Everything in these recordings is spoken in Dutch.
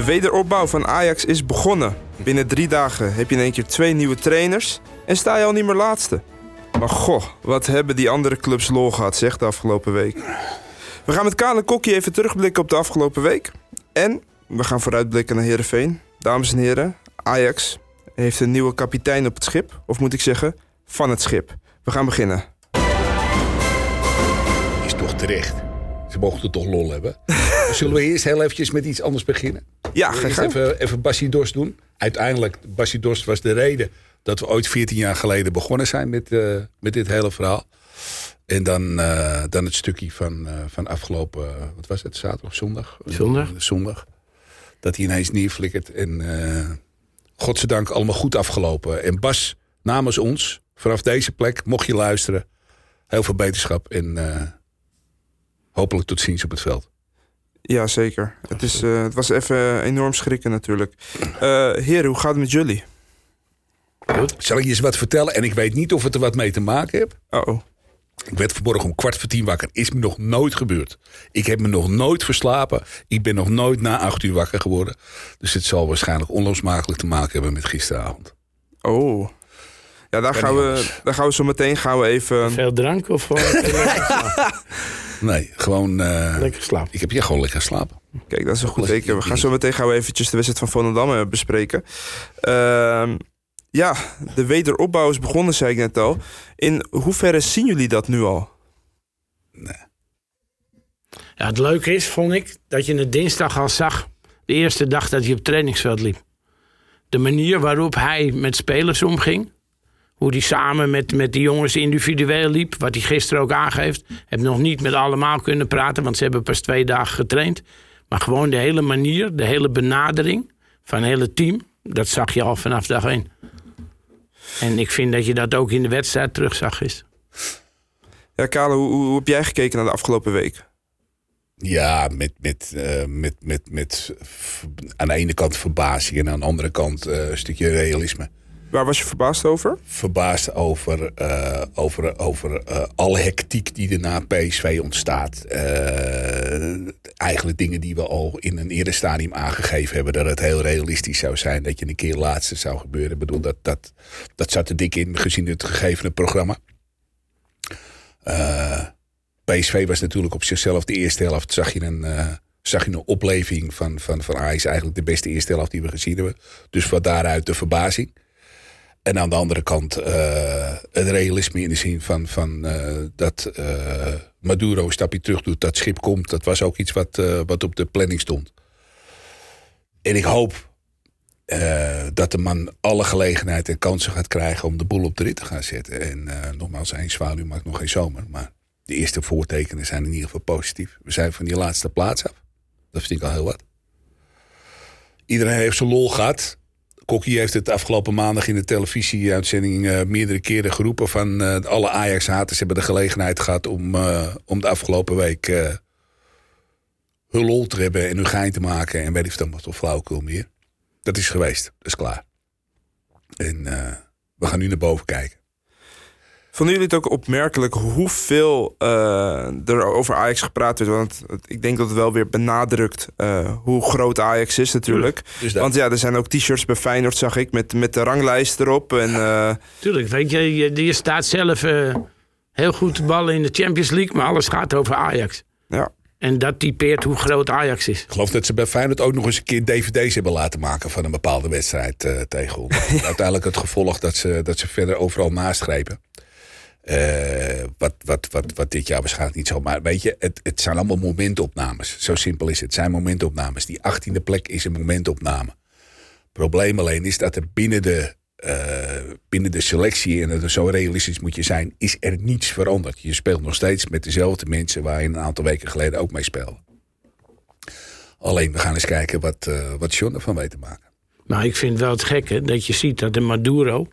De wederopbouw van Ajax is begonnen. Binnen drie dagen heb je in één keer twee nieuwe trainers en sta je al niet meer laatste. Maar goh, wat hebben die andere clubs lol gehad, zeg, de afgelopen week. We gaan met Kale Kokkie even terugblikken op de afgelopen week. En we gaan vooruitblikken naar Heerenveen. Dames en heren, Ajax heeft een nieuwe kapitein op het schip. Of moet ik zeggen, van het schip. We gaan beginnen. Is toch terecht. Ze mogen er toch lol hebben. Zullen we eerst heel eventjes met iets anders beginnen? Ja, ga even, even Bassie Dorst doen. Uiteindelijk, Bassie Dorst was de reden dat we ooit 14 jaar geleden begonnen zijn met, eh, met dit hele verhaal. En dan, eh, dan het stukje van, eh, van afgelopen, wat was het, zaterdag of zondag? Zondag. zondag. Dat hij ineens neerflikkert. En uh, godzijdank allemaal goed afgelopen. En Bas, namens ons, vanaf deze plek, mocht je luisteren. Heel veel beterschap en hopelijk tot ziens op het veld. Ja, zeker. Het, is, uh, het was even enorm schrikken natuurlijk. Uh, heren, hoe gaat het met jullie? Goed. Zal ik je eens wat vertellen? En ik weet niet of het er wat mee te maken heeft. Uh oh. Ik werd vanmorgen om kwart voor tien wakker. Is me nog nooit gebeurd. Ik heb me nog nooit verslapen. Ik ben nog nooit na acht uur wakker geworden. Dus het zal waarschijnlijk onlosmakelijk te maken hebben met gisteravond. Oh. Ja, daar gaan, we, daar gaan we zo meteen gaan we even... Veel drank of... Nee, gewoon... Uh, lekker slapen. Ik heb je gewoon lekker slapen. Kijk, dat is een goed teken. We gaan zo meteen gaan we eventjes de wedstrijd van Volendam bespreken. Uh, ja, de wederopbouw is begonnen, zei ik net al. In hoeverre zien jullie dat nu al? Nee. Ja, het leuke is, vond ik, dat je het dinsdag al zag. De eerste dag dat hij op het trainingsveld liep. De manier waarop hij met spelers omging. Hoe hij samen met, met die jongens individueel liep. Wat hij gisteren ook aangeeft. Heb nog niet met allemaal kunnen praten, want ze hebben pas twee dagen getraind. Maar gewoon de hele manier, de hele benadering van het hele team. Dat zag je al vanaf dag één. En ik vind dat je dat ook in de wedstrijd terug zag is. Ja, Kale, hoe, hoe, heb jij gekeken naar de afgelopen week? Ja, met, met, uh, met, met, met aan de ene kant verbazing en aan de andere kant uh, een stukje realisme. Waar was je verbaasd over? Verbaasd over, uh, over, over uh, alle hectiek die er na PSV ontstaat. Uh, eigenlijk dingen die we al in een eerder stadium aangegeven hebben. Dat het heel realistisch zou zijn dat je een keer laatste zou gebeuren. Ik bedoel, dat, dat, dat zat er dik in gezien het gegevene programma. PSV was natuurlijk op zichzelf de eerste helft. Zag je een zag je een opleving van, van, van Ajax. Eigenlijk de beste eerste helft die we gezien hebben. Dus wat daaruit de verbazing. En aan de andere kant uh, het realisme in de zin van, van uh, dat uh, Maduro een stapje terug doet, dat schip komt. Dat was ook iets wat, wat op de planning stond. En ik hoop dat de man alle gelegenheid en kansen gaat krijgen om de boel op de rit te gaan zetten. En nogmaals, één zwaluw maakt nog geen zomer. Maar de eerste voortekenen zijn in ieder geval positief. We zijn van die laatste plaats af. Dat vind ik al heel wat. Iedereen heeft zijn lol gehad. Kokkie heeft het afgelopen maandag in de televisieuitzending uh, meerdere keren geroepen van uh, alle Ajax-haters hebben de gelegenheid gehad om, uh, om de afgelopen week hun lol te hebben en hun gein te maken en weet ik dan wat of flauwekul meer. Dat is geweest, dat is klaar. En we gaan nu naar boven kijken. Vonden jullie het ook opmerkelijk hoeveel uh, er over Ajax gepraat werd? Want ik denk dat het wel weer benadrukt uh, hoe groot Ajax is natuurlijk. Dus Want ja, er zijn ook t-shirts bij Feyenoord, zag ik, met, met de ranglijst erop. En, uh... Tuurlijk, weet je, je, je staat zelf heel goed te ballen in de Champions League, maar alles gaat over Ajax. Ja. En dat typeert hoe groot Ajax is. Ik geloof dat ze bij Feyenoord ook nog eens een keer dvd's hebben laten maken van een bepaalde wedstrijd uh, tegen ons. Uiteindelijk het gevolg dat ze, dat ze verder overal nastrepen. Uh, wat, wat, wat, wat dit jaar waarschijnlijk niet zo. Maar weet je, het, het zijn allemaal momentopnames. Zo simpel is het. Het zijn momentopnames. Die achttiende plek is een momentopname. Probleem alleen is dat er binnen de, uh, binnen de selectie, en dat zo realistisch moet je zijn, is er niets veranderd. Je speelt nog steeds met dezelfde mensen waar je een aantal weken geleden ook mee speelde. Alleen we gaan eens kijken wat, uh, wat John ervan weet te maken. Maar ik vind wel het gekke dat je ziet dat de Maduro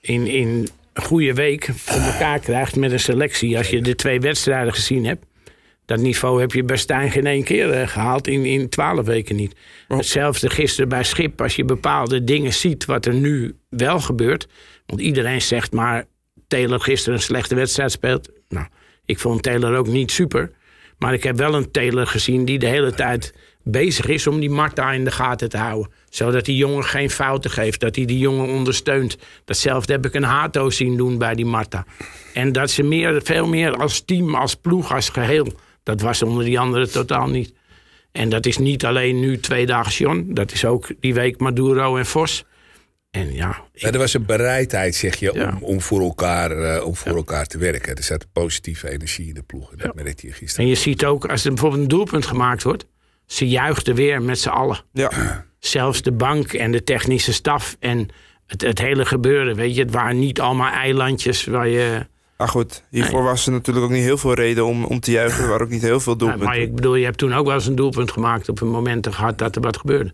in, in goede week voor elkaar krijgt met een selectie. Als je de twee wedstrijden gezien hebt. Dat niveau heb je bij Stijn geen één keer uh, gehaald in, in twaalf weken niet. Oh. Hetzelfde gisteren bij Schip. Als je bepaalde dingen ziet wat er nu wel gebeurt. Want iedereen zegt maar Taylor gisteren een slechte wedstrijd speelt. Nou, ik vond Taylor ook niet super. Maar ik heb wel een Taylor gezien die de hele tijd bezig is om die Marta in de gaten te houden. Zodat die jongen geen fouten geeft. Dat hij die jongen ondersteunt. Datzelfde heb ik een Hato zien doen bij die Marta. En dat ze meer, veel meer als team, als ploeg, als geheel. Dat was onder die anderen totaal niet. En dat is niet alleen nu twee dagen John. Dat is ook die week Maduro en Vos. En ja, ik- er was een bereidheid, zeg je, Ja. om, om, voor, elkaar, eh, om voor elkaar te werken. Er zat positieve energie in de ploeg. En dat merkte je gisteren. en je ziet ook, als er bijvoorbeeld een doelpunt gemaakt wordt... ze juichten weer met z'n allen. Ja, Zelfs de bank en de technische staf en het, het hele gebeuren. Weet je, het waren niet allemaal eilandjes waar je... maar goed. Hiervoor was er natuurlijk ook niet heel veel reden om, om te juichen. Er waren ook niet heel veel doelpunten. maar ik bedoel, je hebt toen ook wel eens een doelpunt gemaakt... op een moment gehad dat er wat gebeurde.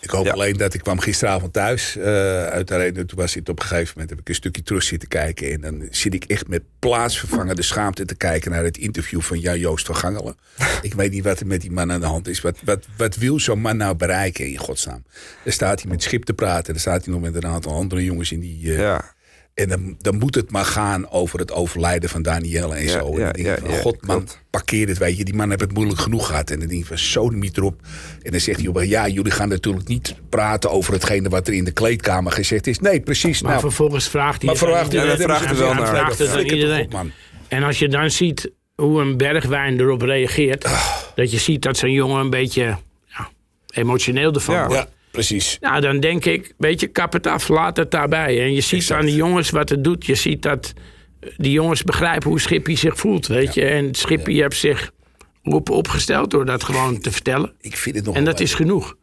Ik hoop Ja. alleen dat ik kwam gisteravond thuis uh, uit de arena. Toen was het op een gegeven moment heb ik een stukje terug zitten kijken. En dan zit ik echt met plaatsvervangende schaamte te kijken naar het interview van Jan Joost van Gangelen. ik weet niet wat er met die man aan de hand is. Wat, wat, wat wil zo'n man nou bereiken in godsnaam? Dan staat hij met Schip te praten. Dan staat hij nog met een aantal andere jongens in die. Uh, ja. En dan, dan moet het maar gaan over het overlijden van Danielle en Ja, zo. En ja, van, ja, god man, klopt. parkeer het, weet je. Die man heeft het moeilijk genoeg gehad. En dan denk ik van, zo niet erop. En dan zegt hij, op, ja, jullie gaan natuurlijk niet praten over hetgene wat er in de kleedkamer gezegd is. Nee, precies. Maar nou, vervolgens vraagt hij... maar hij vraagt er wel Hij naar. vraagt het iedereen. op, man. En als je dan ziet hoe een bergwijn erop reageert... Ah. dat je ziet dat zo'n jongen een beetje ja, emotioneel ervan Ja. wordt... Ja, precies. Nou, dan denk ik, weet je, kap het af, laat het daarbij. En je ziet Exact. aan die jongens wat het doet. Je ziet dat eh, die jongens begrijpen hoe Schippie zich voelt, weet je. En Schippie heeft zich op, opgesteld door dat gewoon te vertellen. Ik vind het nog En wel dat is genoeg.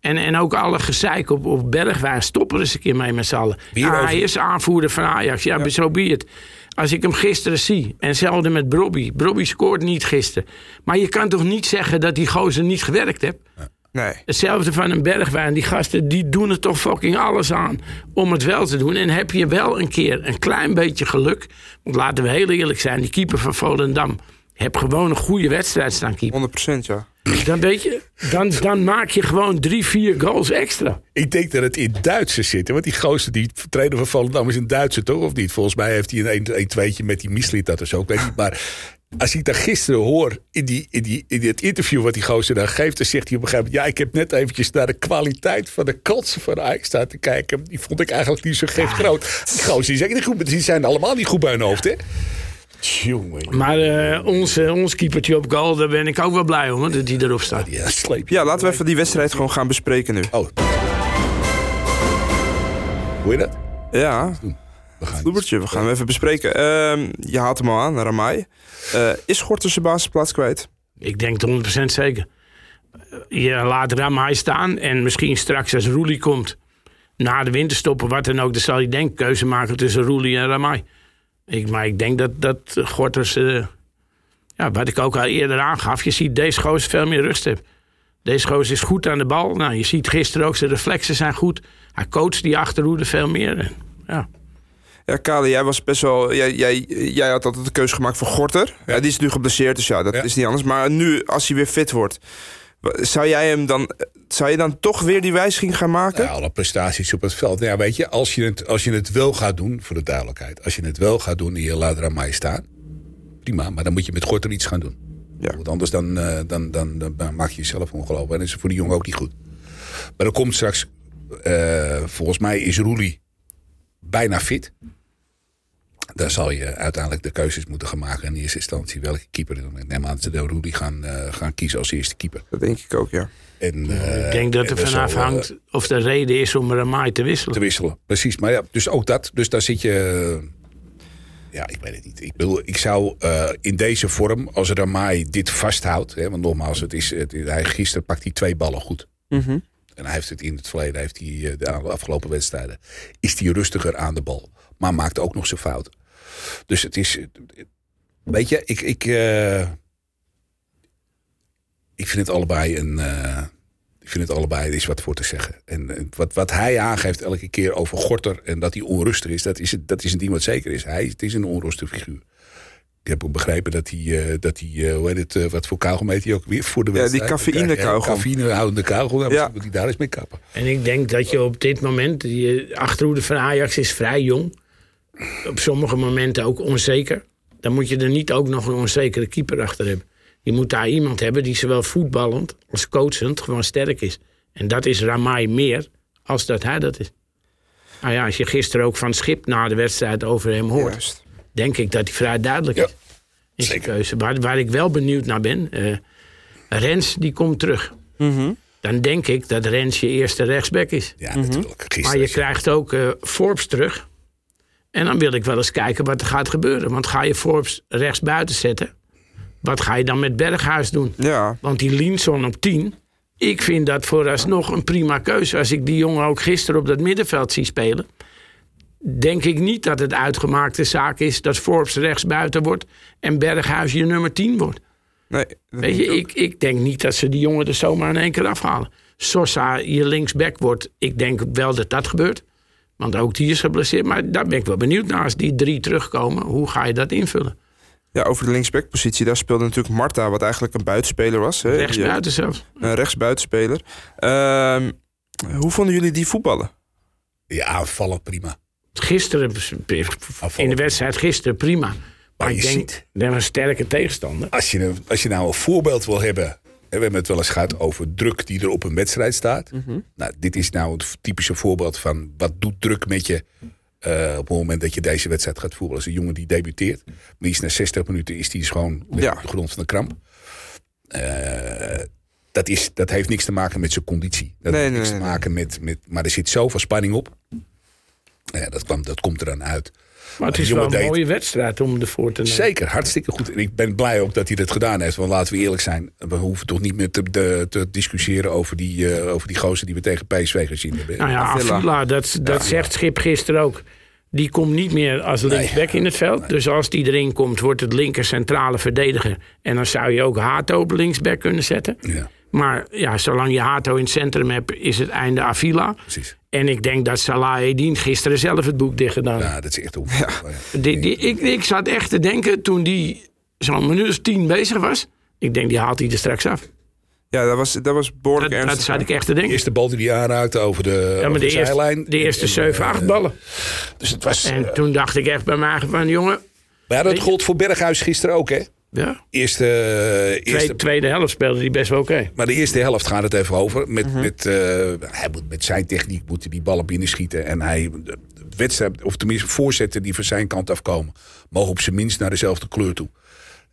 En, en ook alle gezeik op, op Bergwijn, stoppen er eens een keer mee met z'n allen. Ja, over- hij is aanvoerder van Ajax, ja, zo be het. Als ik hem gisteren zie, en hetzelfde met Brobby. Brobby scoort niet gisteren. Maar je kan toch niet zeggen dat die gozer niet gewerkt heeft? Nee. Hetzelfde van een bergwijn. Die gasten die doen er toch fucking alles aan om het wel te doen. En heb je wel een keer een klein beetje geluk. Want laten we heel eerlijk zijn. Die keeper van Volendam. Heb gewoon een goede wedstrijd staan keeper. 100% ja. Dan weet je, dan, dan maak je gewoon drie, vier goals extra. Ik denk dat het in Duitsers zit. Want die gozer, die trainer van Volendam is een Duitser toch? Of niet? Volgens mij heeft hij een 1 tweetje met die Mislit dat of zo. Ik weet niet. Maar als ik dat gisteren hoor in, die, in, die, in het interview wat die gozer dan geeft... dan zegt hij op een gegeven moment... ja, ik heb net eventjes naar de kwaliteit van de kansen van Ajax staan te kijken. Die vond ik eigenlijk niet zo gek groot. Die gozer die, zeggen niet goed, die zijn allemaal niet goed bij hun hoofd, hè? Jongen, Maar eh ons, ons keepertje op goal, daar ben ik ook wel blij om. hoor, Dat die erop staat. ja, sleep. Ja, laten we even die wedstrijd gewoon gaan bespreken nu. Oh. Hoe je dat? Ja, We gaan Loebertje, we gaan hem even bespreken. Ehm, je haalt hem al aan, Ramai. Eh is Gorter zijn basisplaats kwijt? Ik denk het 100% zeker. Je laat Ramai staan en misschien straks als Roelie komt... na de winterstoppen, wat dan ook... dan zal hij denk keuze maken tussen Roelie en Ramai. Ik, maar ik denk dat, dat Gorters... eh, ja, wat ik ook al eerder aangaf... je ziet deze gozer veel meer rust heeft. Deze gozer is goed aan de bal. Nou, je ziet gisteren ook, zijn reflexen zijn goed. Hij coacht die achterhoede veel meer. En, ja. Ja, Kale, jij was best wel. Jij, jij, jij had altijd de keuze gemaakt voor Gorter. Ja. die is nu geblesseerd, dus ja, dat Ja. is niet anders. Maar nu, als hij weer fit wordt, zou jij hem dan. Zou je dan toch weer die wijziging gaan maken? Ja, alle prestaties op het veld. Ja, weet je, als je, het, als je het wel gaat doen, voor de duidelijkheid. Als je het wel gaat doen en je laat Ramai staan. Prima, maar dan moet je met Gorter iets gaan doen. Ja. Want anders dan, eh, dan, dan, dan maak je jezelf ongelooflijk. En dat is voor die jongen ook niet goed. Maar dan komt straks, eh, volgens mij is Roelie bijna fit. Dan zal je uiteindelijk de keuzes moeten gaan maken in eerste instantie. Welke keeper. Ik neem aan dat ze de Roelie gaan, eh, gaan kiezen als eerste keeper. Dat denk ik ook, ja. En, eh, ik denk dat er vanaf zal, eh, hangt of de reden is om Ramai te wisselen. te wisselen. Precies, maar ja, dus ook dat. Dus daar zit je. eh, Ja, ik weet het niet. Ik, bedoel, ik zou eh, in deze vorm, als Ramai dit vasthoudt. Hè, want nogmaals, het is, het, hij, gisteren pakt hij twee ballen goed. Mhm. En hij heeft het in het verleden, heeft hij, eh, de afgelopen wedstrijden, is hij rustiger aan de bal. Maar maakt ook nog zijn fouten. Dus het is. Weet je, ik. ik eh, ik vind het allebei een. eh, ik vind het allebei, er is wat voor te zeggen. En wat, wat hij aangeeft elke keer over Gorter en dat hij onrustig is, dat is, het, dat is een ding wat zeker is. Hij het is een onrustig figuur. Ik heb ook begrepen dat hij, eh, dat hij eh, hoe heet het, eh, wat voor kauwgom heet hij ook weer voor de Ja, die wedstrijd? cafeïne-kauwgom. Ja, cafeïnehoudende kauwgom. Ja, Ja. misschien moet hij daar eens mee kappen. En ik denk dat je op dit moment, je achterhoede van Ajax is vrij jong. Op sommige momenten ook onzeker. Dan moet je er niet ook nog een onzekere keeper achter hebben. Je moet daar iemand hebben die zowel voetballend als coachend gewoon sterk is. En dat is Ramai meer als dat hij dat is. Nou ja, als je gisteren ook van Schip na de wedstrijd over hem hoort, Juist. Denk ik dat hij vrij duidelijk Ja, is. In zijn zeker. keuze. Waar, waar ik wel benieuwd naar ben, eh, Rens die komt terug. Mhm. Dan denk ik dat Rens je eerste rechtsback is. Ja, natuurlijk. Gisteren Maar je krijgt ook eh, Forbes terug. En dan wil ik wel eens kijken wat er gaat gebeuren. Want ga je Forbes rechts buiten zetten, wat ga je dan met Berghuis doen? Ja, Want die Linson op 10, ik vind dat vooralsnog een prima keuze. Als ik die jongen ook gisteren op dat middenveld zie spelen, denk ik niet dat het uitgemaakte zaak is dat Forbes rechts buiten wordt en Berghuis je nummer 10 wordt. nee. dat Weet je, ik, ik denk niet dat ze die jongen er zomaar in één keer afhalen. Sosa je linksback wordt, ik denk wel dat dat gebeurt. Want ook die is geblesseerd. Maar daar ben ik wel benieuwd naar. Als die drie terugkomen, hoe ga je dat invullen? Ja, over de linksbackpositie, daar speelde natuurlijk Marta, wat eigenlijk een buitenspeler was. Hè? Rechts Je- buiten zelfs. Een rechtsbuitenspeler. Ehm, hoe vonden jullie die voetballen? Ja, aanvallen prima. Gisteren, in de wedstrijd gisteren, prima. Maar Maar ik denk, ziet- dat een sterke tegenstander. Als je, als je nou een voorbeeld wil hebben. We hebben het wel eens gehad over druk die er op een wedstrijd staat. Nou, dit is nou het typische voorbeeld van wat doet druk met je. eh, op het moment dat je deze wedstrijd gaat voetballen. Als een jongen die debuteert. Maar die is na 60 minuten is die dus gewoon Ja. op de grond van de kramp. Eh, dat, is, dat heeft niks te maken met zijn conditie. Dat Nee, heeft niks nee, te maken met, met. Maar er zit zoveel spanning op. Ja, dat, kwam, dat komt er dan uit. Maar het is wel een deed- mooie wedstrijd om ervoor te nemen. Zeker, hartstikke goed. En ik ben blij ook dat hij dat gedaan heeft. Want laten we eerlijk zijn, we hoeven toch niet meer te, de- te discussiëren over die, eh, over die gozer die we tegen PSV gezien hebben. Nou ja, Avila. Avila, dat, dat zegt Schip gisteren ook. Die komt niet meer als linksback in het veld. Dus als die erin komt, wordt het linker centrale verdediger. En dan zou je ook Hato op linksback kunnen zetten. Ja, Maar ja, zolang je Hato in het centrum hebt, is het einde Avila. precies. En ik denk dat Salah Eddin gisteren zelf het boek dicht gedaan heeft. Ja, dat is echt. Ja. Die, die, ik, ik zat echt te denken toen die zo'n minuut of tien bezig was. Ik denk, die haalt hij er straks af. Ja, dat was, dat was behoorlijk Dat, dat zat ik echt te De denken. eerste bal die hij aanraakte over de, Ja, maar over de de, eerste, zijlijn. de eerste En, 7, eh, 8 ballen. Dus het was... En eh, toen dacht ik echt bij mij van, jongen, maar ja, dat gold voor Berghuis gisteren ook, hè? Ja, Eerste, eh, eerste, tweede, tweede helft speelde hij best wel oké. Maar de eerste helft gaat het even over. Met, Mhm. met, eh, hij moet, met zijn techniek moet hij die ballen binnenschieten. En hij, de wedstrijd, of tenminste voorzetten die van zijn kant afkomen, mogen op zijn minst naar dezelfde kleur toe.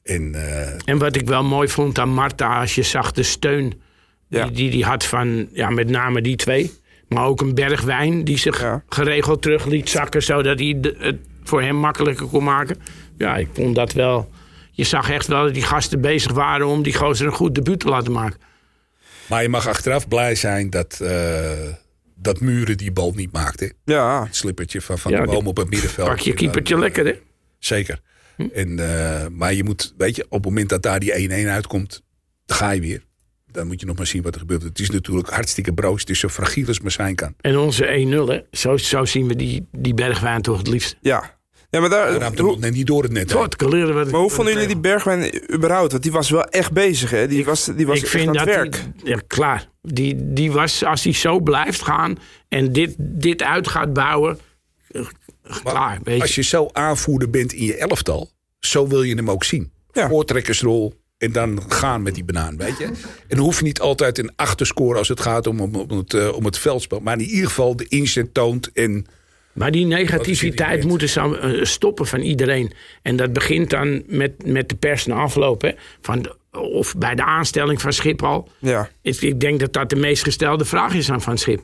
En eh, En wat ik wel mooi vond aan Marta, als je zag de steun Ja. die, die die had van ja, met name die twee. Maar ook een bergwijn die zich Ja. geregeld terug liet zakken, zodat hij de- het voor hem makkelijker kon maken. Ja, ik vond dat wel. Je zag echt wel dat die gasten bezig waren om die gozer een goed debuut te laten maken. maar je mag achteraf blij zijn dat, eh, dat Muren die bal niet maakte. Ja, Het slippertje van Van Ja, de Boom op het middenveld. Pak je dan, keepertje eh, lekker, hè? Zeker. Hm? En, eh, maar je moet, weet je, op het moment dat daar die 1-1 uitkomt, dan ga je weer. Dan moet je nog maar zien wat er gebeurt. Het is natuurlijk hartstikke broos. Het is zo fragiel als het maar zijn kan. En onze 1-0, hè? Zo, zo zien we die, die bergwijn toch het liefst. ja. Ja, maar, daar, hem hoe, nog net niet door het net. Tot kaleren maar hoe vonden jullie die Bergwijn überhaupt? Want die was wel echt bezig, hè? Die was, die was ik echt vind aan dat het werk. Die, ja, klaar. Die, die was, als hij zo blijft gaan en dit, dit uit gaat bouwen, eh, klaar. Weet je. Als je zo aanvoerder bent in je elftal, zo wil je hem ook zien. Ja. Voortrekkersrol en dan gaan met die banaan, weet je. En dan hoef je niet altijd een achterscore als het gaat om, om, om het, eh, om het veldspel. Maar in ieder geval de inzet toont en... Maar die negativiteit moeten ze eh, stoppen van iedereen. En dat begint dan met, met de pers na afloop. Hè? Van, of bij de aanstelling van Schiphol. Ja. Ik, ik denk dat dat de meest gestelde vraag is aan Van Schip.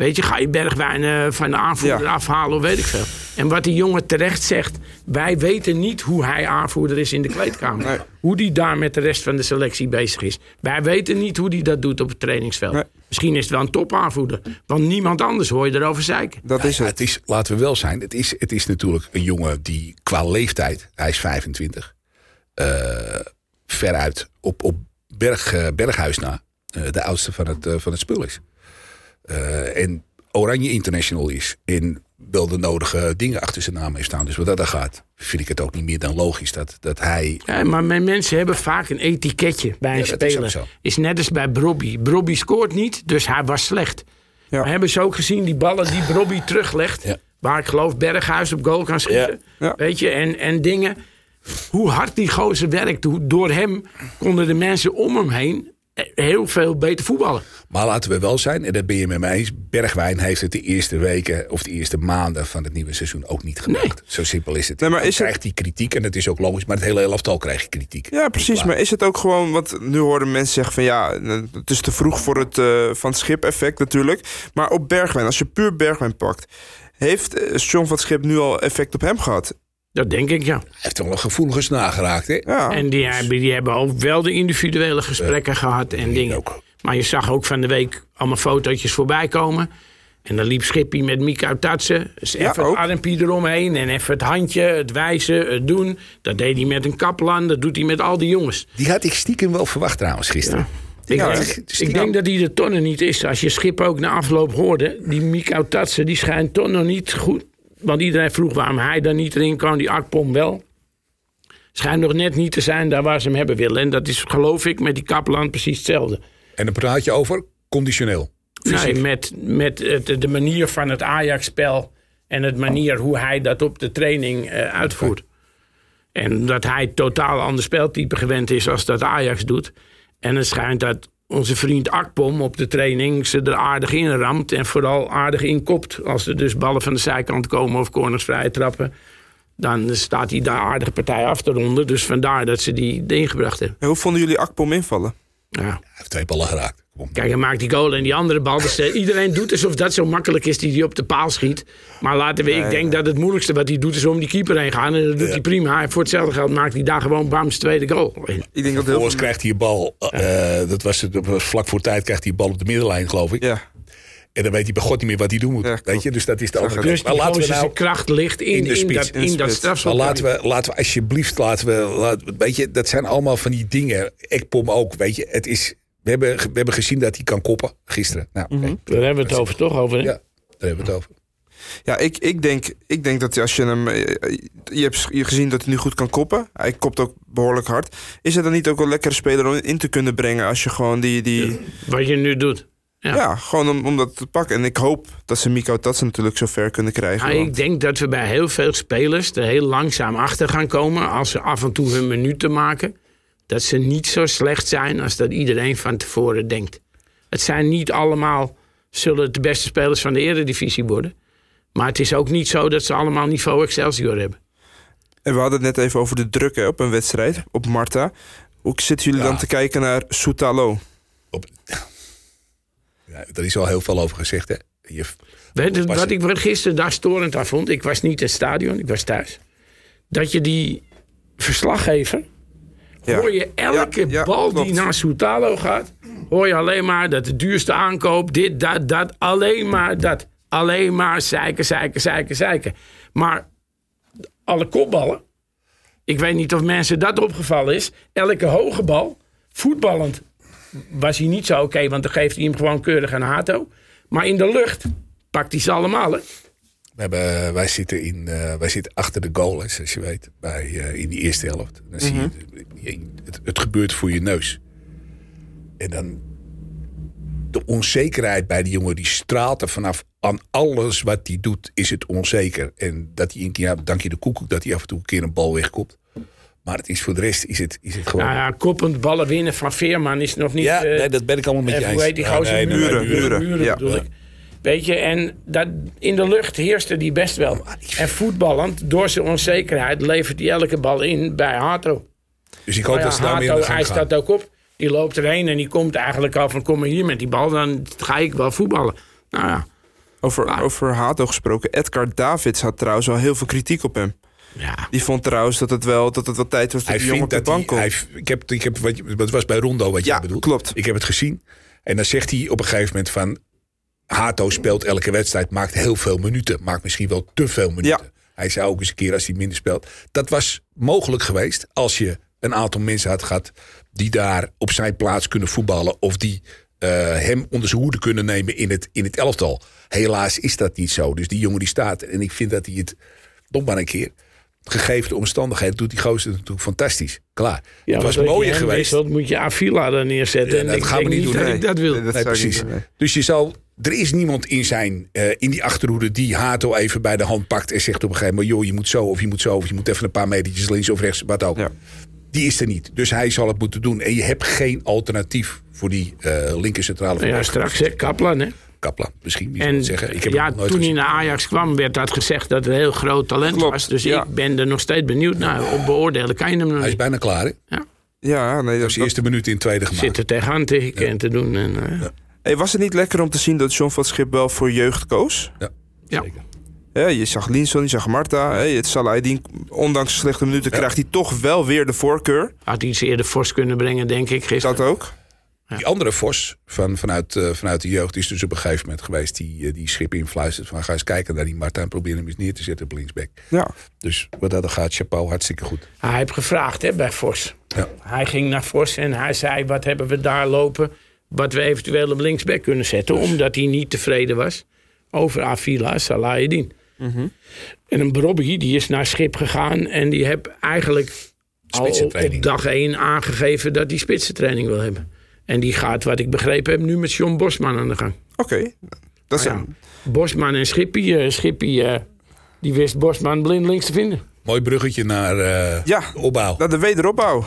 Weet je, ga je Bergwijn eh, van de aanvoerder Ja. afhalen of weet ik veel. En wat die jongen terecht zegt, wij weten niet hoe hij aanvoerder is in de kleedkamer. Nee. Hoe die daar met de rest van de selectie bezig is. Wij weten niet hoe die dat doet op het trainingsveld. Nee. Misschien is het wel een topaanvoerder. Want niemand anders hoor je erover zeiken. Dat is Ja, het. het is, laten we wel zijn, het is, het is natuurlijk een jongen die qua leeftijd, hij is 25, eh, veruit op, op Berg, eh, Berghuis na, eh, de oudste van het, van het spul is. Eh, en Oranje International is en wel de nodige dingen achter zijn naam heeft staan. Dus wat dat dan gaat, vind ik het ook niet meer dan logisch dat, dat hij... Ja, maar mijn mensen hebben vaak een etiketje bij een Ja, is speler. zo. Is net als bij Brobby. Brobby scoort niet, dus hij was slecht. Ja. Maar hebben ze ook gezien die ballen die Brobby teruglegt? Ja. Waar ik geloof Berghuis op goal kan schieten. Ja. Ja. Weet je, en, en dingen. hoe hard die gozer werkt. Door hem konden de mensen om hem heen heel veel beter voetballen. Maar laten we wel zijn, en dat ben je met mij eens. Bergwijn heeft het de eerste weken of de eerste maanden van het nieuwe seizoen ook niet gebracht. Zo simpel is het. Nee, maar Dan is het- krijgt hij kritiek en dat is ook logisch. Maar het hele elftal krijgt kritiek. Ja, precies. Maar is het ook gewoon, want nu horen mensen zeggen van ja, het is te vroeg voor het eh, van het schip effect natuurlijk. Maar op Bergwijn, als je puur Bergwijn pakt, heeft eh, John van het Schip nu al effect op hem gehad? Dat denk ik, ja. Hij heeft wel een gevoelige snaar geraakt, hè? Ja, En die, hebben- die hebben ook wel de individuele gesprekken gehad en dingen. ook. Maar je zag ook van de week allemaal fotootjes voorbij komen. En dan liep Schippie met Mika Tatsen. Dus Ja, even ook. het armpje eromheen. En even het handje, het wijzen, het doen. Dat deed hij met een kaplan. Dat doet hij met al die jongens. Die had ik stiekem wel verwacht trouwens gisteren. Ik, Ja, denk, ik denk dat hij de tonnen niet is. Als je Schip ook na afloop hoorde. Die Mika Tatsen, die schijnt toch nog niet goed. Want iedereen vroeg waarom hij daar niet erin kwam. Die Akpom wel. Schijnt nog net niet te zijn daar waar ze hem hebben willen. En dat is geloof ik met die kaplan precies hetzelfde. En dan praat je over conditioneel. Nee, met, met de manier van het Ajax-spel en het manier hoe hij dat op de training eh, uitvoert. En dat hij totaal ander speltype gewend is als dat Ajax doet. En het schijnt dat onze vriend Akpom op de training ze er aardig in ramt. En vooral aardig in kopt. Als er dus ballen van de zijkant komen of corners vrij trappen. Dan staat hij daar aardige partij af te ronden. Dus vandaar dat ze die erin gebracht hebben. En hoe vonden jullie Akpom invallen? Ja. Hij heeft twee ballen geraakt. Kijk, hij maakt die goal en die andere bal. Dus, eh, iedereen doet alsof dat zo makkelijk is die hij op de paal schiet. Maar laten we, ik denk dat het moeilijkste wat hij doet is om die keeper heen gaan. En dat doet hij prima. En voor hetzelfde geld maakt hij daar gewoon Bams tweede goal. Ik denk dat heel Vervolgens veel... krijgt hij een bal. eh, dat, was het, vlak voor tijd krijgt hij een bal op de middenlijn, geloof ik. Ja, En dan weet hij bij God niet meer wat hij doen moet. Ja, weet je? Dus dat is de andere Dus kant. Maar die laten we nou. zijn kracht ligt in, in de in, dat, in de in dat strafschop. Maar laten we, laten we alsjeblieft, laten we, laten, weet je, dat zijn allemaal van die dingen. Ekpom ook, weet je. Het is, we, hebben, we hebben gezien dat hij kan koppen gisteren. Nou, oké. Daar hebben we het over toch over. hè? Ja, daar hebben we het over. ja ik, ik, denk, ik denk dat als je hem... eh, Je hebt je gezien dat hij nu goed kan koppen. Hij kopt ook behoorlijk hard. Is het dan niet ook een lekkere speler om in te kunnen brengen... als je gewoon die... die Wat je nu doet. ja. Ja. gewoon om, om dat te pakken. En ik hoop dat ze Miko Tatsen natuurlijk zo ver kunnen krijgen. Maar want- ik denk dat we bij heel veel spelers er heel langzaam achter gaan komen. Als ze af en toe hun minuten maken. Dat ze niet zo slecht zijn als dat iedereen van tevoren denkt. Het zijn niet allemaal, zullen het de beste spelers van de eredivisie worden. Maar het is ook niet zo dat ze allemaal niveau Excelsior hebben. En we hadden het net even over de druk hè, op een wedstrijd, op Marta. Hoe zitten jullie Ja. dan te kijken naar Soutalo? Op, ja, er is al heel veel over gezegd, hè. Je, Weet wat ik gisteren daar storend aan vond? Ik was niet in het stadion, ik was thuis. Dat je die verslaggever... Hoor je elke bal die naar Soutalo gaat... hoor je alleen maar dat de duurste aankoop, dit, dat, dat, alleen maar dat. Alleen maar zeiken, zeiken, zeiken, zeiken. Maar alle kopballen... ik weet niet of mensen dat opgevallen is... elke hoge bal, voetballend was hij niet zo oké... want dan geeft hij hem gewoon keurig aan Hato. Maar in de lucht pakt hij ze allemaal, hè? We hebben, wij, zitten in, eh, wij zitten achter de goal, zoals je weet, bij, eh, in die eerste helft. Dan zie je, je- het, het gebeurt voor je neus. En dan de onzekerheid bij die jongen, die straalt er vanaf aan alles wat hij doet, is het onzeker. En dat hij een keer, ja, dank je de koekoek, dat hij af en toe een keer een bal wegkomt. Maar het is voor de rest is het, is het gewoon. Nou ja, koppend ballen winnen van Veerman is nog niet... ja, eh, nee, dat ben ik allemaal met je eens. hoe heet die Ja, gozer? Muren, Muren. Muren ja. Weet je, en dat, in de lucht heerste die best wel. En voetballend, door zijn onzekerheid, levert hij elke bal in bij Hato. Dus ik hoop Maar ja, dat ze daarmee aan Hato, hij staat ook op. Die loopt erheen en die komt eigenlijk al van... kom maar hier met die bal, dan ga ik wel voetballen. Nou ja, Over, over Hato gesproken. Edgar Davids had trouwens wel heel veel kritiek op hem. ja. Die vond trouwens dat het wel, dat het wel tijd was dat Hij die jongen op de bank hij, ik heb, ik heb wat, je- wat was bij Rondo wat Ja, jij bedoelt. klopt. Ik heb het gezien. En dan zegt hij op een gegeven moment van... Hato speelt elke wedstrijd, maakt heel veel minuten. Maakt misschien wel te veel minuten. Ja. Hij zei ook eens een keer als hij minder speelt. Dat was mogelijk geweest als je een aantal mensen had gehad... die daar op zijn plaats kunnen voetballen. Of die eh, hem onder zijn hoede kunnen nemen in het, in het elftal. Helaas is dat niet zo. Dus die jongen die staat. En ik vind dat hij het nog maar een keer... Gegeven de omstandigheden doet die gozer het natuurlijk fantastisch. Klaar. Ja, het was mooier geweest. wisselt, moet je Avila er neerzetten. Ja, en dat ik gaan we niet doen, dat nee. ik dat wil. Nee, dat Nee, precies. niet doen, nee. Dus je zal er is niemand in, zijn, eh, in die achterhoede die Hato even bij de hand pakt en zegt op een gegeven moment: joh, je moet zo of je moet zo of je moet even een paar metertjes links of rechts, wat ook. Ja. Die is er niet. Dus hij zal het moeten doen. En je hebt geen alternatief voor die eh linker centrale Ja, straks hè, Kaplan. Hè? Kaplan, misschien. En zeggen. Ik heb ja, nooit toen hij naar Ajax kwam, werd dat gezegd dat het een heel groot talent Klopt, was. Dus ja. ik ben er nog steeds benieuwd naar. Op beoordelen kan je hem nog Hij is niet. bijna klaar, hè? Ja. Ja, nee, Dat is de eerste minuut in het tweede gemaakt. Zit er tegenaan te hikken en te doen. En, eh, Hey, was het niet lekker om te zien dat John van Schip wel voor jeugd koos? Ja, Ja. zeker. Ja, je zag Linson, je zag Marta. Hey, het Salahidin, ondanks de slechte minuten, krijgt hij toch wel weer de voorkeur. had iets eerder fors kunnen brengen, denk ik, gisteren. Dat ook. Die andere Vos van, vanuit, eh, vanuit de jeugd is dus op een gegeven moment geweest die, eh, die schip influistert van ga eens kijken naar die Marta en probeer hem eens neer te zetten op linksback. Ja. Dus wat dat gaat, chapeau, hartstikke goed. Hij heeft gevraagd hè, bij Vos. Ja. Hij ging naar Vos en hij zei: wat hebben we daar lopen? Wat we eventueel op linksback kunnen zetten. Dus- Omdat hij niet tevreden was over Avila Salahedin. En een Brobby die is naar Schip gegaan. En die heeft eigenlijk al op dag 1 aangegeven dat hij spitsentraining wil hebben. En die gaat, wat ik begrepen heb, nu met John Bosman aan de gang. Oké. Dat is Ja. een- Bosman en Schippie. eh, Schippie eh, die wist Bosman blindelings te vinden. Mooi bruggetje naar eh, Ja. opbouw. naar de wederopbouw.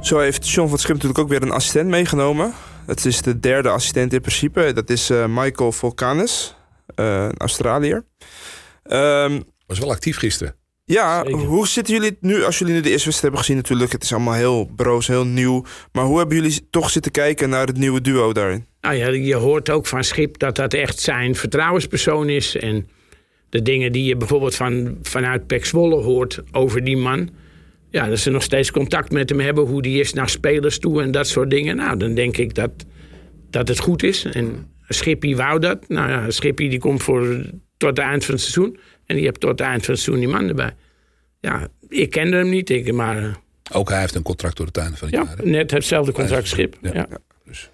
Zo heeft John van Schip natuurlijk ook weer een assistent meegenomen. Het is de derde assistent in principe. Dat is eh, Michael Volcanis, eh, een Australiër. Ehm, Was wel actief gisteren. ja, Zeker. hoe zitten jullie nu, als jullie nu de eerste wedstrijd hebben gezien natuurlijk. Het is allemaal heel broos, heel nieuw. Maar hoe hebben jullie toch zitten kijken naar het nieuwe duo daarin? Nou ja, je hoort ook van Schip dat dat echt zijn vertrouwenspersoon is. En de dingen die je bijvoorbeeld van, vanuit Pek Zwolle hoort over die man. Ja, dat ze nog steeds contact met hem hebben. Hoe die is naar spelers toe en dat soort dingen. Nou, dan denk ik dat, dat het goed is. En Schippie wou dat. Nou ja, Schippie die komt voor tot het eind van het seizoen. En die hebt tot het eind van het seizoen die man erbij. Ja, ik kende hem niet. Ik, maar eh, Ook hij heeft een contract door het einde van het ja, jaar. hè? net hetzelfde contract Schip. Ja. Ja. Dus,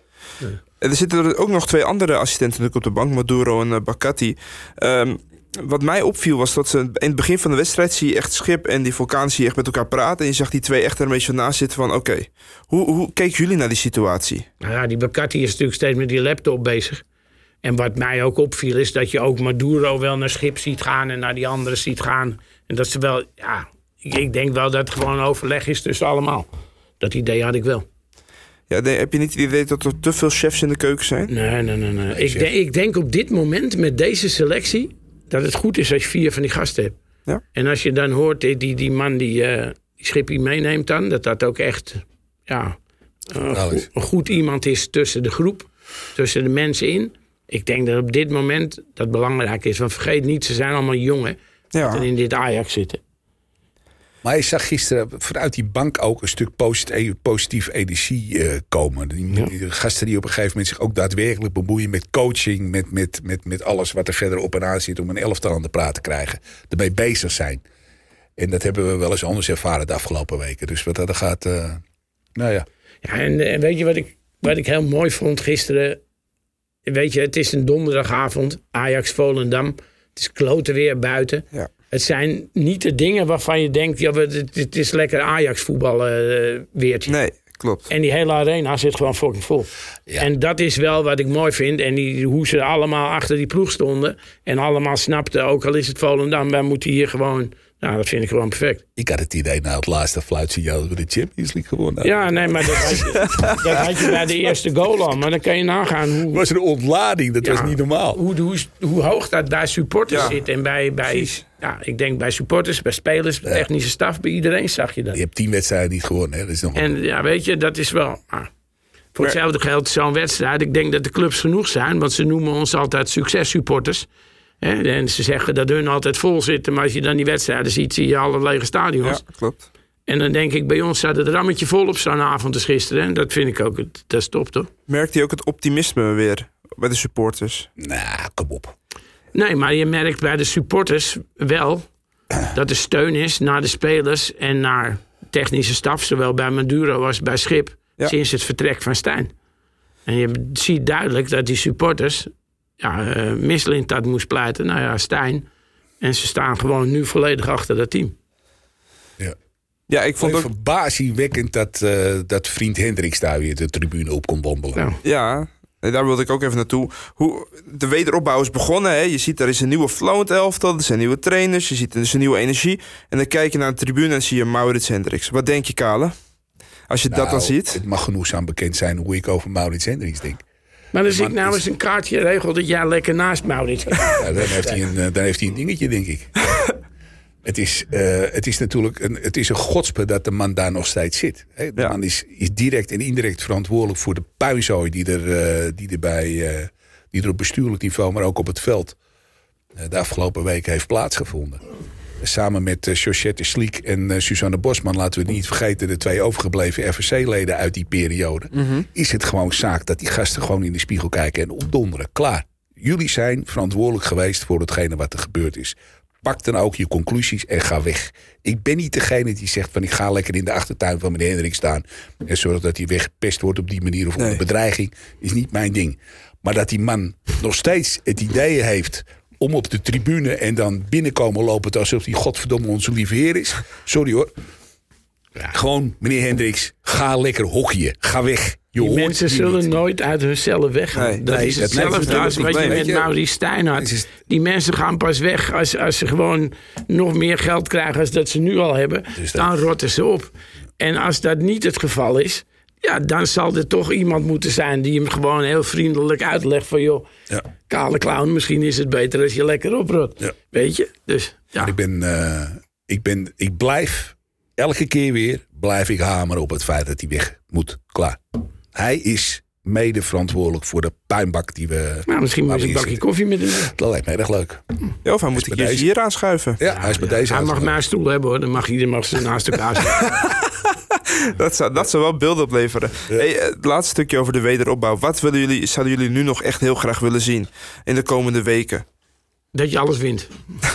En er zitten er ook nog twee andere assistenten natuurlijk op de bank, Maduro en uh, Bakati. Ehm, wat mij opviel was dat ze in het begin van de wedstrijd zie je echt Schip en die Vulkaan zie je echt met elkaar praten. En je zag die twee echt er een beetje naast zitten van oké, hoe, hoe keken jullie naar die situatie? Nou ja, die Bacatti is natuurlijk steeds met die laptop bezig. En wat mij ook opviel is dat je ook Maduro wel naar Schip ziet gaan en naar die anderen ziet gaan. En dat ze wel, ja, ik, denk wel dat het gewoon overleg is tussen allemaal. Dat idee had ik wel. Ja, heb je niet het idee dat er te veel chefs in de keuken zijn? Nee, nee, nee. nee. Ik, denk- ik denk op dit moment met deze selectie dat het goed is als je vier van die gasten hebt. Ja. En als je dan hoort die, die, die man die, eh die Schippie meeneemt dan, dat dat ook echt ja, goed, een goed iemand is tussen de groep, tussen de mensen in. Ik denk dat op dit moment dat belangrijk is. Want vergeet niet, ze zijn allemaal jongen Ja. die in dit Ajax zitten. Maar je zag gisteren vanuit die bank ook een stuk posit- positief energie eh, komen. Die, gasten die op een gegeven moment zich ook daadwerkelijk bemoeien met coaching, met, met, met, met alles wat er verder op en aan zit om een elftal aan de praat te krijgen. Ermee bezig zijn. En dat hebben we wel eens anders ervaren de afgelopen weken. Dus wat dat gaat, eh, nou ja. Ja, en, en weet je wat ik, wat ik heel mooi vond gisteren? Weet je, het is een donderdagavond. Ajax Volendam. Het is kloten weer buiten. Ja. Het zijn niet de dingen waarvan je denkt... Ja, het, is lekker Ajax voetbal weertje. Nee, klopt. En die hele arena zit gewoon fucking vol. Ja. En dat is wel wat ik mooi vind. En die, hoe ze allemaal achter die ploeg stonden. En allemaal snapten, ook al is het Volendam... wij moeten hier gewoon... Nou, dat vind ik gewoon perfect. Ik had het idee na het laatste fluitsignaal dat we de Champions League gewonnen hadden. Ja, nee, maar dat had, je, dat had je bij de eerste goal al. Maar dan kan je nagaan hoe, Het was een ontlading, dat Ja. was niet normaal. hoe, hoe, hoe hoog dat bij supporters Ja, zit. En bij, bij precies. ja, ik denk bij supporters, bij spelers, bij technische staf, bij iedereen zag je dat. Je hebt tien wedstrijden niet gewonnen. Hè? Dat is nog En ja, weet je, dat is wel. ah, voor hetzelfde geldt zo'n wedstrijd. Ik denk dat de clubs genoeg zijn, want ze noemen ons altijd successupporters. Hè, en ze zeggen dat hun altijd vol zitten, maar als je dan die wedstrijden ziet, zie je alle lege stadions. Ja, klopt. En dan denk ik, bij ons staat het rammetje vol op zo'n avond als gisteren. En dat vind ik ook, het- dat is top toch? Merkte je ook het optimisme weer bij de supporters? Nou, kom op. Nee, maar je merkt bij de supporters wel dat er steun is naar de spelers en naar technische staf, zowel bij Maduro als bij Schip, Ja. sinds het vertrek van Stijn. En je ziet duidelijk dat die supporters, ja, eh dat moest pleiten, nou ja, Stijn. En ze staan gewoon nu volledig achter dat team. Ja. Ja, ik vond ook... verbazingwekkend dat, eh, dat vriend Hendricks daar weer de tribune op kon wandelen. Ja. Ja, en daar wilde ik ook even naartoe. Hoe de wederopbouw is begonnen. Hè? Je ziet, er is een nieuwe flow in het elftal. Er zijn nieuwe trainers. Je ziet, er is een nieuwe energie. En dan kijk je naar de tribune en zie je Maurits Hendricks. Wat denk je, Kale? Als je dat dan Nou, ziet. Het mag genoegzaam bekend zijn hoe ik over Maurits Hendricks denk. Maar als man ik nou is- eens een kaartje regel dat jij lekker naast Maurits Ja, dan, heeft hij een, eh, dan heeft hij een dingetje, denk ik. het, is, eh, het is natuurlijk een, het is een godspe dat de man daar nog steeds zit. Hè, De Ja. man is, is direct en indirect verantwoordelijk voor de puinzooi die er, eh, die er, bij, eh, die er op bestuurlijk niveau, maar ook op het veld de afgelopen weken heeft plaatsgevonden. Samen met uh, Georgette Sliek en eh, Suzanne Bosman, laten we het niet vergeten, de twee overgebleven FVC-leden uit die periode. Is het gewoon zaak dat die gasten gewoon in de spiegel kijken en opdonderen. Klaar. Jullie zijn verantwoordelijk geweest voor hetgene wat er gebeurd is. Pak dan ook je conclusies en ga weg. Ik ben niet degene die zegt van ik ga lekker in de achtertuin van meneer Hendrik staan. En zorg dat hij weggepest wordt op die manier of onder Nee. bedreiging. Is niet mijn ding. Maar dat die man nog steeds het idee heeft om op de tribune en dan binnenkomen lopen alsof hij godverdomme onze lieve heer is. Sorry hoor. Gewoon, meneer Hendricks, ga lekker hockeyen. Ga weg. Je Die hoort mensen zullen niet. nooit uit hunzelf weggaan. Nee, dat nee, is hetzelfde als wat je met. Maurice Stijn had. Is- Die mensen gaan pas weg als, als ze gewoon nog meer geld krijgen als dat ze nu al hebben. Dus dat- Dan rotten ze op. En als dat niet het geval is, ja, dan zal er toch iemand moeten zijn die hem gewoon heel vriendelijk uitlegt van joh, Ja. kale clown, misschien is het beter als je lekker oprot. Ja. Weet je? Dus ja. Maar ik ben, eh, ik ben, ik blijf elke keer weer blijf ik hameren op het feit dat hij weg moet. Klaar. Hij is mede verantwoordelijk voor de puinbak die we. Nou, misschien moet je we een bakje zitten. koffie met hem. Dat lijkt me erg leuk. Ja, of hij moet keer deze. hier aanschuiven. Ja, hij is bij deze Hij mag mijn stoel hebben hoor, dan mag iedereen mag ze naast elkaar zitten. Dat zou, dat zou wel beelden opleveren. Hey, eh, het laatste stukje over de wederopbouw. Wat willen jullie, zouden jullie nu nog echt heel graag willen zien in de komende weken? dat je alles wint.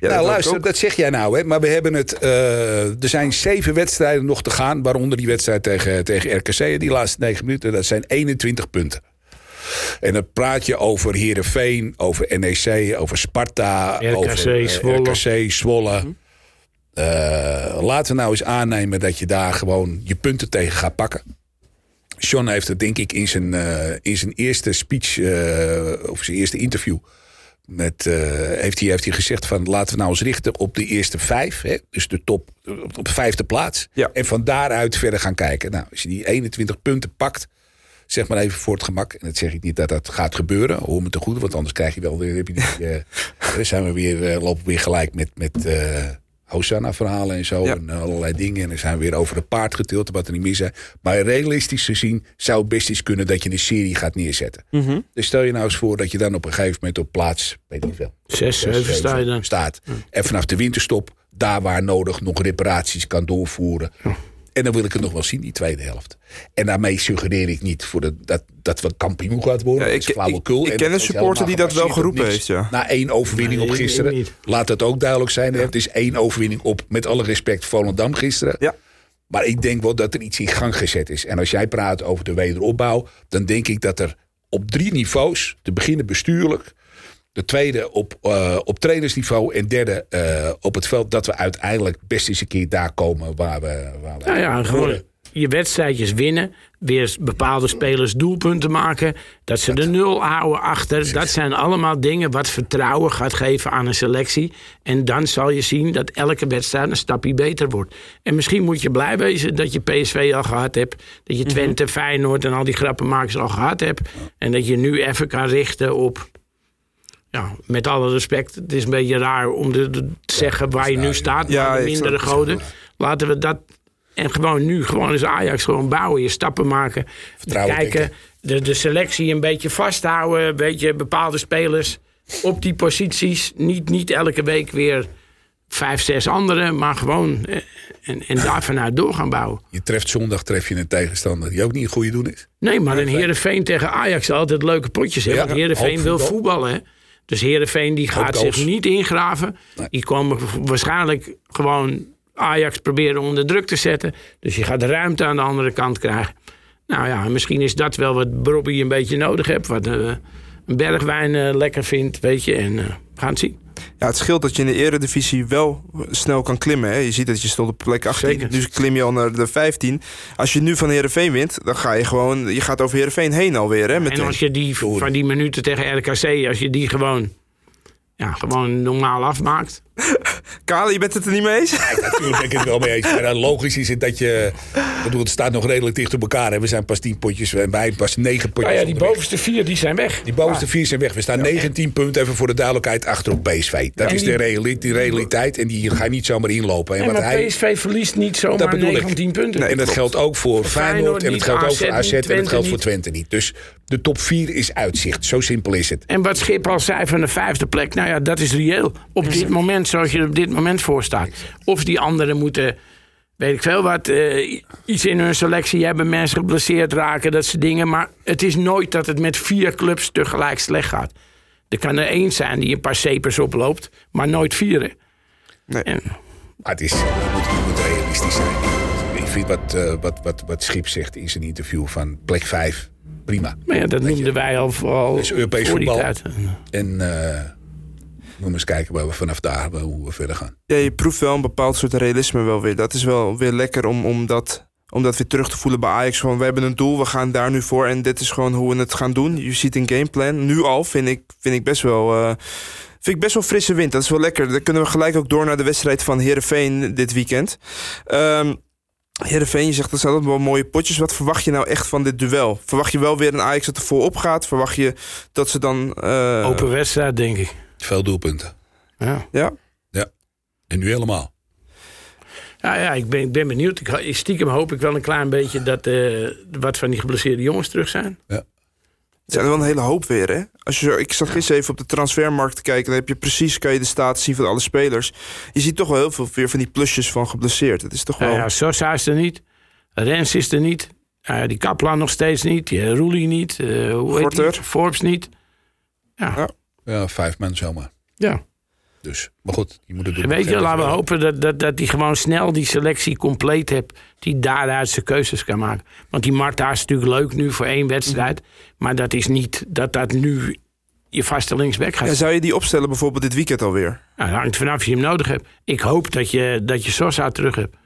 Ja, nou, dat luister, dat zeg jij nou, hè? Maar we hebben het. eh, er zijn zeven wedstrijden nog te gaan. Waaronder die wedstrijd tegen, tegen RKC. Die laatste negen minuten. Dat zijn 21 punten. En dan praat je over Herenveen, over NEC, over Sparta, RKC, over eh, Zwolle. RKC, Zwolle. Eh, laten we nou eens aannemen dat je daar gewoon je punten tegen gaat pakken. John heeft het denk ik in zijn, eh, in zijn eerste speech, eh, of zijn eerste interview, met, heeft, hij, heeft hij gezegd van laten we nou eens richten op de eerste vijf. Hè, dus de top op de vijfde plaats. Ja. En van daaruit verder gaan kijken. Nou, als je die 21 punten pakt, zeg maar even voor het gemak. En dat zeg ik niet dat dat gaat gebeuren. Hoor me te goed, want anders krijg je wel weer. Heb je die, dan zijn we weer, lopen we weer gelijk met, met Hosanna-verhalen en zo. Ja. En allerlei dingen. En dan zijn we weer over de paard getild, wat er niet meer zijn. Maar realistisch gezien zou het best eens kunnen dat je een serie gaat neerzetten. Mhm. Dus stel je nou eens voor dat je dan op een gegeven moment op plaats, weet ik niet veel, Zes, zeven sta je dan. staat. En vanaf de winterstop, daar waar nodig, nog reparaties kan doorvoeren. En dan wil ik het nog wel zien, die tweede helft. En daarmee suggereer ik niet voor de, dat, dat we kampioen gaat worden. Ja, dat is ik- ik- ik En ken een supporter die dat wel geroepen heeft, ja. Na één overwinning Nee, op ik- ik gisteren. Laat dat ook duidelijk zijn. Het is één overwinning op, met alle respect, Volendam gisteren. Ja. Maar ik denk wel dat er iets in gang gezet is. En als jij praat over de wederopbouw, dan denk ik dat er op drie niveaus, te beginnen bestuurlijk, de tweede op, eh, op trainersniveau en derde eh, op het veld, dat we uiteindelijk best eens een keer daar komen waar we. Waar we Nou ja, gewoon je wedstrijdjes winnen. Weer bepaalde spelers doelpunten maken. Dat ze de nul houden achter. Dat zijn allemaal dingen wat vertrouwen gaat geven aan een selectie. En dan zal je zien dat elke wedstrijd een stapje beter wordt. En misschien moet je blij wezen dat je PSV al gehad hebt. Dat je Twente, Feyenoord en al die grappenmakers al gehad hebt. En dat je nu even kan richten op... Ja, met alle respect, het is een beetje raar om de, de- te zeggen waar je nu staat. Ja, maar de mindere goden. Laten we dat en gewoon nu, gewoon eens Ajax gewoon bouwen. Je stappen maken. Vertrouwen kijken. De, de selectie een beetje vasthouden. Een beetje bepaalde spelers op die posities. Niet, niet elke week weer vijf, zes anderen. Maar gewoon. eh, En, en daar vanuit door gaan bouwen. Je treft zondag tref je een tegenstander die ook niet een goede doen is. Nee, maar een Heerenveen tegen Ajax zal altijd leuke potjes hebben. Ja, want Heerenveen wil voetbal. voetballen. Dus Heerenveen die gaat zich niet ingraven. Nee. Die komen waarschijnlijk gewoon Ajax proberen onder druk te zetten. Dus je gaat ruimte aan de andere kant krijgen. Nou ja, misschien is dat wel wat Bobby een beetje nodig heeft. Wat eh, een bergwijn eh, lekker vindt, weet je. En eh, we gaan het zien. Ja, het scheelt dat je in de eredivisie wel snel kan klimmen. Hè? Je ziet dat je stond op plek 18. Zeker. Nu klim je al naar de 15. Als je nu van Heerenveen wint, dan ga je gewoon... Je gaat over Heerenveen heen alweer, hè? En als je die van die minuten tegen RKC, als je die gewoon, ja, gewoon normaal afmaakt. Kale, je bent het er niet mee eens? Natuurlijk ben ik het wel mee eens. Maar logisch is het dat je... Ik bedoel, het staat nog redelijk dicht op elkaar. Hè. We zijn pas tien potjes en wij pas negen potjes Nou ja, die onderweg. bovenste vier die zijn weg. Die bovenste vier zijn weg. We staan 19 punten, even voor de duidelijkheid, achter op PSV. Dat is die- de reali- die realiteit en die ga je niet zomaar inlopen. En, En wat maar hij, PSV verliest niet dat zomaar bedoel ik. 19 punten. en dat geldt ook voor Feyenoord, Feyenoord en het niet, geldt ook voor AZ en het geldt voor Twente niet. Dus de top 4 is uitzicht. Zo simpel is het. En wat Schip al zei van de vijfde plek, nou ja, dat is reëel. Op dit moment, zoals je er op dit moment voor staat. Of die anderen moeten, weet ik veel wat, eh, iets in hun selectie hebben, mensen geblesseerd raken, dat soort dingen. Maar het is nooit dat het met vier clubs tegelijk slecht gaat. Er kan er één zijn die een paar cepers oploopt, maar nooit vier. hè. Nee. En, Maar het is, je moet, moet realistisch zijn. Ik vind wat, eh, wat, wat, wat Schip zegt in zijn interview van plek 5, prima. maar ja, dat noemden wij al, al is Europees voetbal. En eh we moeten eens kijken waar we vanaf daar waar- hoe we verder gaan. Ja, je proeft wel een bepaald soort realisme wel weer. Dat is wel weer lekker om, om, dat, om dat weer terug te voelen bij Ajax. Gewoon, we hebben een doel, we gaan daar nu voor. En dit is gewoon hoe we het gaan doen. Je ziet een gameplan. Nu al vind ik, vind ik best wel... eh, Vind ik best wel frisse wind. Dat is wel lekker. Dan kunnen we gelijk ook door naar de wedstrijd van Heerenveen dit weekend. Ehm Heerenveen, je zegt dat zijn wel mooie potjes. Wat verwacht je nou echt van dit duel? Verwacht je wel weer een Ajax dat er volop gaat? Verwacht je dat ze dan... eh, Open wedstrijd, denk ik. Veel doelpunten. Ja. Ja? En nu helemaal. Ja, ja ik, ben, ik ben benieuwd. Ik, ik stiekem hoop ik wel een klein beetje dat eh, wat van die geblesseerde jongens terug zijn. Het zijn er wel een hele hoop weer, hè? Als je zo, ik zat gisteren even op de transfermarkt te kijken. Dan heb je precies, kan je de status zien van alle spelers. Je ziet toch wel heel veel weer van die plusjes van geblesseerd. Het is toch wel... Ja, Sosa is er niet. Rens is er niet. Ja, die Kaplan nog steeds niet. Die Roelie niet. eh hoe heet die? Gorter. Forbes niet. Ja, Ja. Ja. Ja, vijf man zomaar. Dus, maar goed, die moeten doen. En weet je, laten we hopen dat, dat, dat hij gewoon snel die selectie compleet hebt. Die daaruit zijn keuzes kan maken. Want die Marta is natuurlijk leuk nu voor één wedstrijd. Maar dat is niet dat dat nu je vaste linksback gaat Ja, zou je die opstellen bijvoorbeeld dit weekend alweer? Nou, dat hangt vanaf of je hem nodig hebt. Ik hoop dat je, dat je Sosa terug hebt.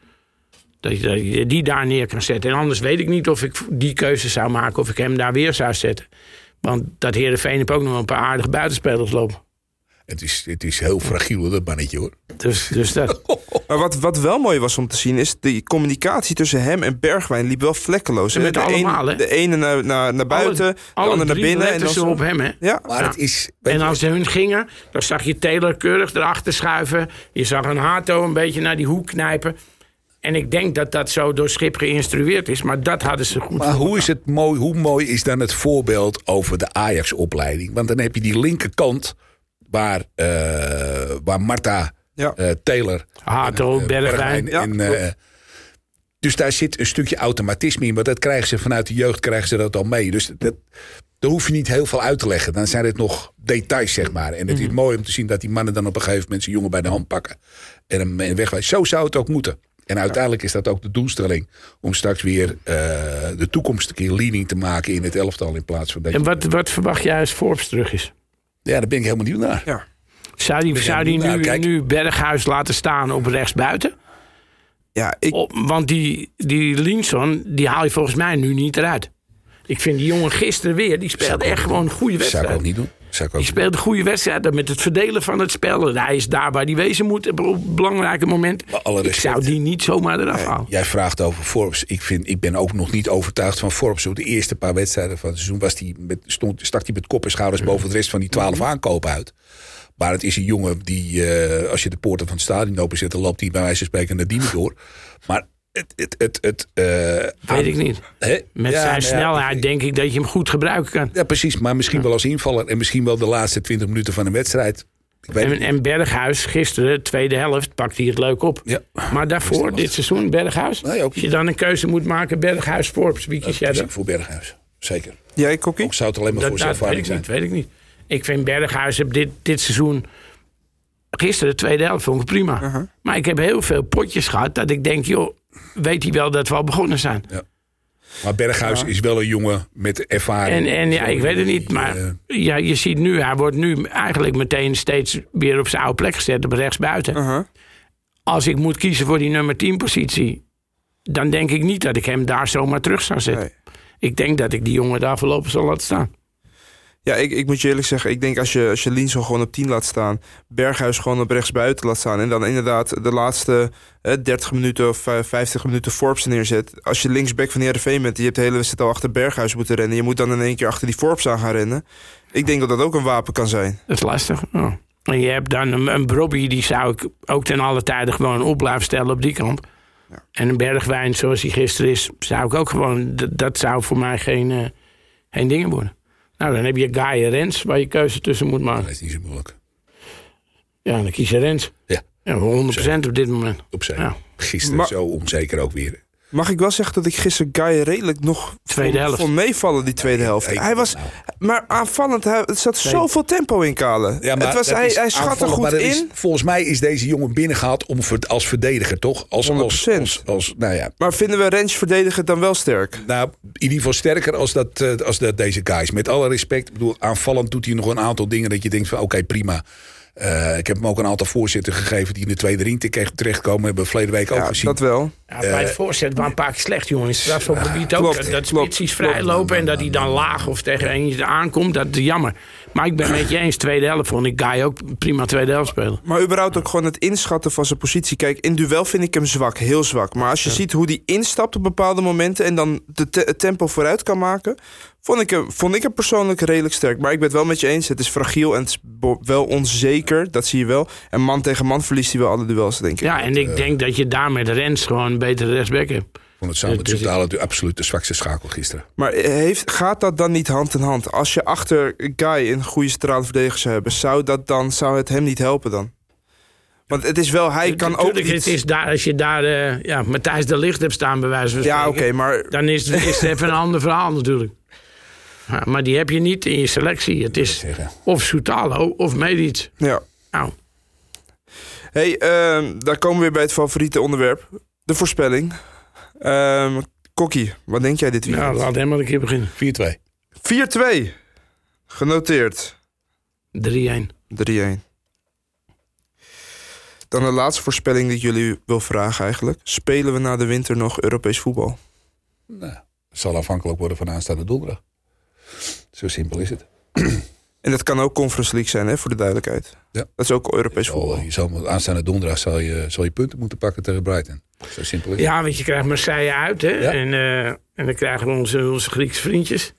Dat je, dat je die daar neer kan zetten. En anders weet ik niet of ik die keuze zou maken. Of ik hem daar weer zou zetten. Want dat Heerenveen heeft ook nog wel een paar aardige buitenspelers lopen. Het is, het is heel fragiel, dat mannetje hoor. Dus, dus dat. Maar wat, wat wel mooi was om te zien is... de communicatie tussen hem en Bergwijn liep wel vlekkeloos. En met de, allemaal, de ene naar, naar, naar buiten, Alle- de alle andere naar binnen. En dan ze zo- op hem, hè? Ja, Maar Ja. het is... En als ze hun gingen, dan zag je Taylor keurig erachter schuiven. Je zag een Hato een beetje naar die hoek knijpen. En ik denk dat dat zo door Schip geïnstrueerd is. Maar dat hadden ze goed Maar hoe, is het mooi, hoe mooi is dan het voorbeeld over de Ajax-opleiding? Want dan heb je die linkerkant waar, eh, waar Marta, Ja. eh, Taylor, Hato, eh, Bergwijn. Ja, en, eh, dus daar zit een stukje automatisme in. Maar dat krijgen ze vanuit de jeugd krijgen ze dat al mee. Dus dat, daar hoef je niet heel veel uit te leggen. Dan zijn het nog details, zeg maar. En het is mooi om te zien dat die mannen dan op een gegeven moment zijn jongen bij de hand pakken. En hem en wegwijzen. Zo zou het ook moeten. En uiteindelijk is dat ook de doelstelling. Om straks weer eh, de toekomst een keer leading te maken in het elftal. In plaats van dat En je- wat, wat verwacht jij als Forbes terug is? Ja, daar ben ik helemaal nieuw naar. ja. Zou die, zou die nu, Nou, nu Berghuis laten staan op rechtsbuiten? ja, ik, Op, want die, die Linson, die haal je volgens mij nu niet eruit. Ik vind die jongen gisteren weer, die speelde echt gewoon een goede Dat zou ik wedstrijd. ook niet doen. Zou ik ook Die speelde een goede wedstrijd met het verdelen van het spel. En hij is daar waar hij wezen moet op een belangrijke moment. Ik zou die niet zomaar eraf halen. Jij vraagt over Forbes. Ik, vind, ik ben ook nog niet overtuigd van Forbes. Op de eerste paar wedstrijden van het seizoen was die met, stond, stak hij met kop en schouders boven de rest van die twaalf aankopen uit. Maar het is een jongen die, eh, als je de poorten van het stadion openzet, dan loopt hij bij wijze van spreken naar Diemen door. Maar het, het, het, het eh, Weet ik niet. Met Ja, zijn nou ja, snelheid denk ik dat je hem goed gebruiken kan. Ja, precies. Maar misschien wel als invaller. En misschien wel de laatste 20 minuten van een wedstrijd. Ik weet En, Berghuis, gisteren, tweede helft, pakt hij het leuk op. Ja. Maar daarvoor, dit seizoen, Berghuis. Nee, ook als je dan een keuze moet maken, Berghuis, Forbes, wie kies jij dan? ik voor Berghuis. Zeker. jij, Kokkie? Ook zou het alleen maar Dat, voor zijn dat weet ervaring ik zijn. niet, weet ik niet. Ik vind Berghuis heb dit, dit seizoen... Gisteren, de tweede helft, vond ik prima. Uh-huh. Maar ik heb heel veel potjes gehad dat ik denk, joh, weet hij wel dat we al begonnen zijn? Maar Berghuis is wel een jongen met ervaring. En, en ja, ik weet het niet, maar ja, je ziet nu, hij wordt nu eigenlijk meteen steeds weer op zijn oude plek gezet, op rechtsbuiten. Uh-huh. Als ik moet kiezen voor die nummer 10 positie, dan denk ik niet dat ik hem daar zomaar terug zou zetten. Nee. Ik denk dat ik die jongen daar voorlopig zal laten staan. Ja, ik, ik moet je eerlijk zeggen, ik denk als je, als je Linsel gewoon op 10 laat staan, Berghuis gewoon op rechtsbuiten laat staan en dan inderdaad de laatste eh, 30 minuten of eh, 50 minuten Forbes neerzet. Als je linksback van Heerenveen bent, je hebt de hele wedstrijd al achter Berghuis moeten rennen. Je moet dan in één keer achter die Forbes aan gaan rennen. Ik denk dat dat ook een wapen kan zijn. Dat is lastig. ja. En je hebt dan een, een Brobby, die zou ik ook ten alle tijde gewoon op blijven stellen op die kant. Ja. En een Bergwijn, zoals hij gisteren is, zou ik ook gewoon... Dat, dat zou voor mij geen, eh, geen dingen worden. Nou, dan heb je Guy en Rens, waar je keuze tussen moet maken. dat is niet zo moeilijk. Ja, dan kies je Rens. Ja, Ja, 100% op dit moment. opzij. Ja. Gisteren Maar- zo onzeker ook weer. Mag ik wel zeggen dat ik gisteren Guy redelijk nog Tweede vond- helft. vond meevallen die tweede helft. Hij was, maar aanvallend, hij, er zat zoveel tempo in Kalen. Ja, maar het was, hij, hij schat er aanvallen, goed maar dat is- in. volgens mij is deze jongen binnengehaald om als verdediger, toch? Als, als, 100%. als, als, nou ja, Maar vinden we Rens verdedigen dan wel sterk? nou, in ieder geval sterker als, dat, eh, als dat deze guys. Met alle respect, ik bedoel, aanvallend doet hij nog een aantal dingen dat je denkt van oké, prima. Eh, ik heb hem ook een aantal voorzitter gegeven die in de tweede ring te- terechtkomen. Hebben we verleden week ook Ja, gezien. dat wel. Ja, bij het voorzet waren een paar keer slecht, jongens. Dat is op gebied ook. klopt, dat dat klopt, spitsies klopt. vrijlopen en dat hij dan laag of tegen eentje aankomt. Dat is jammer. Maar ik ben met je eens, tweede helft vond ik Guy ook prima tweede helft spelen. Maar überhaupt ook gewoon het inschatten van zijn positie. Kijk, in duel vind ik hem zwak, heel zwak. Maar als je ziet hoe hij instapt op bepaalde momenten... en dan de te- het tempo vooruit kan maken... Vond ik, hem, vond ik hem persoonlijk redelijk sterk. Maar ik ben het wel met je eens. Het is fragiel en het is wel onzeker. Dat zie je wel. En man tegen man verliest hij wel alle duels, denk ik. Ja, en ik denk dat je daar met Rens gewoon een betere rechtsback hebt. Vond het samen met Dus- natuurlijk absoluut de zwakste schakel gisteren. Maar heeft, gaat dat dan niet hand in hand? Als je achter Guy een goede centrale verdediger zou hebben... Zou, dat dan, zou het hem niet helpen dan? Want het is wel, hij kan ook Tuurlijk, iets... het is daar, als je daar eh, ja, Matthijs de Licht hebt staan, bij wijze van Ja, oké, maar dan is, is het even een ander verhaal natuurlijk. Ja, maar die heb je niet in je selectie. Het is of Soutalo of Medic. ja. Nou, Hey, ehm, daar komen we weer bij het favoriete onderwerp. De voorspelling. Ehm Kokkie, wat denk jij dit nou, weekend? laat hem maar een keer beginnen. 4-2. 4-2. Genoteerd. 3-1. 3-1. Dan de laatste voorspelling die ik jullie wil vragen eigenlijk. Spelen we na de winter nog Europees voetbal? Nou, het zal afhankelijk worden van aanstaande donderdag. Zo simpel is het. En dat kan ook Conference League zijn, hè, voor de duidelijkheid. Ja. Dat is ook Europees voetbal. Je zal, aanstaande donderdag zal je, zal je punten moeten pakken tegen Brighton. Zo simpel is het. Ja, want je krijgt Marseille uit, hè? Ja. En, eh, en dan krijgen we onze, onze Griekse vriendjes.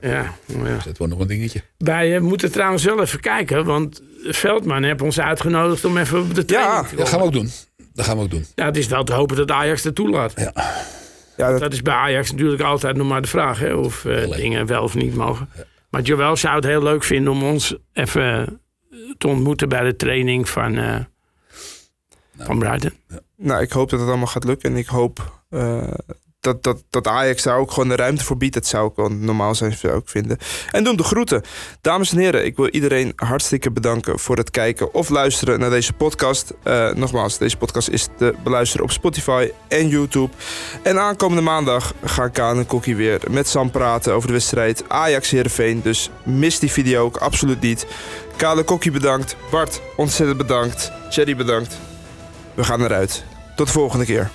Ja, nou ja. Dus dat wordt nog een dingetje. Wij eh, moeten trouwens wel even kijken, want Veldman heeft ons uitgenodigd om even op de training Ja, te komen. Dat gaan we ook doen. Dat gaan we ook doen. Ja, het is wel te hopen dat Ajax dat toelaat. Ja. Ja, dat, Dat is bij Ajax natuurlijk altijd nog maar de vraag, hè, of eh, dingen wel of niet mogen. Maar Joël zou het heel leuk vinden om ons even te ontmoeten bij de training van, eh van Brighton. nou, ik hoop dat het allemaal gaat lukken. En ik hoop eh, dat, Ajax daar ook gewoon de ruimte voor biedt. Dat zou ik wel normaal zijn, zou ik vinden. En doen de groeten. Dames en heren, ik wil iedereen hartstikke bedanken voor het kijken of luisteren naar deze podcast. Eh, nogmaals, deze podcast is te beluisteren op Spotify en YouTube. En aankomende maandag gaan Kaan en Kokkie weer met Sam praten over de wedstrijd Ajax-Heerenveen. Dus mis die video ook absoluut niet. Kale Kokkie bedankt. Bart, ontzettend bedankt. Jerry bedankt. We gaan eruit. Tot de volgende keer.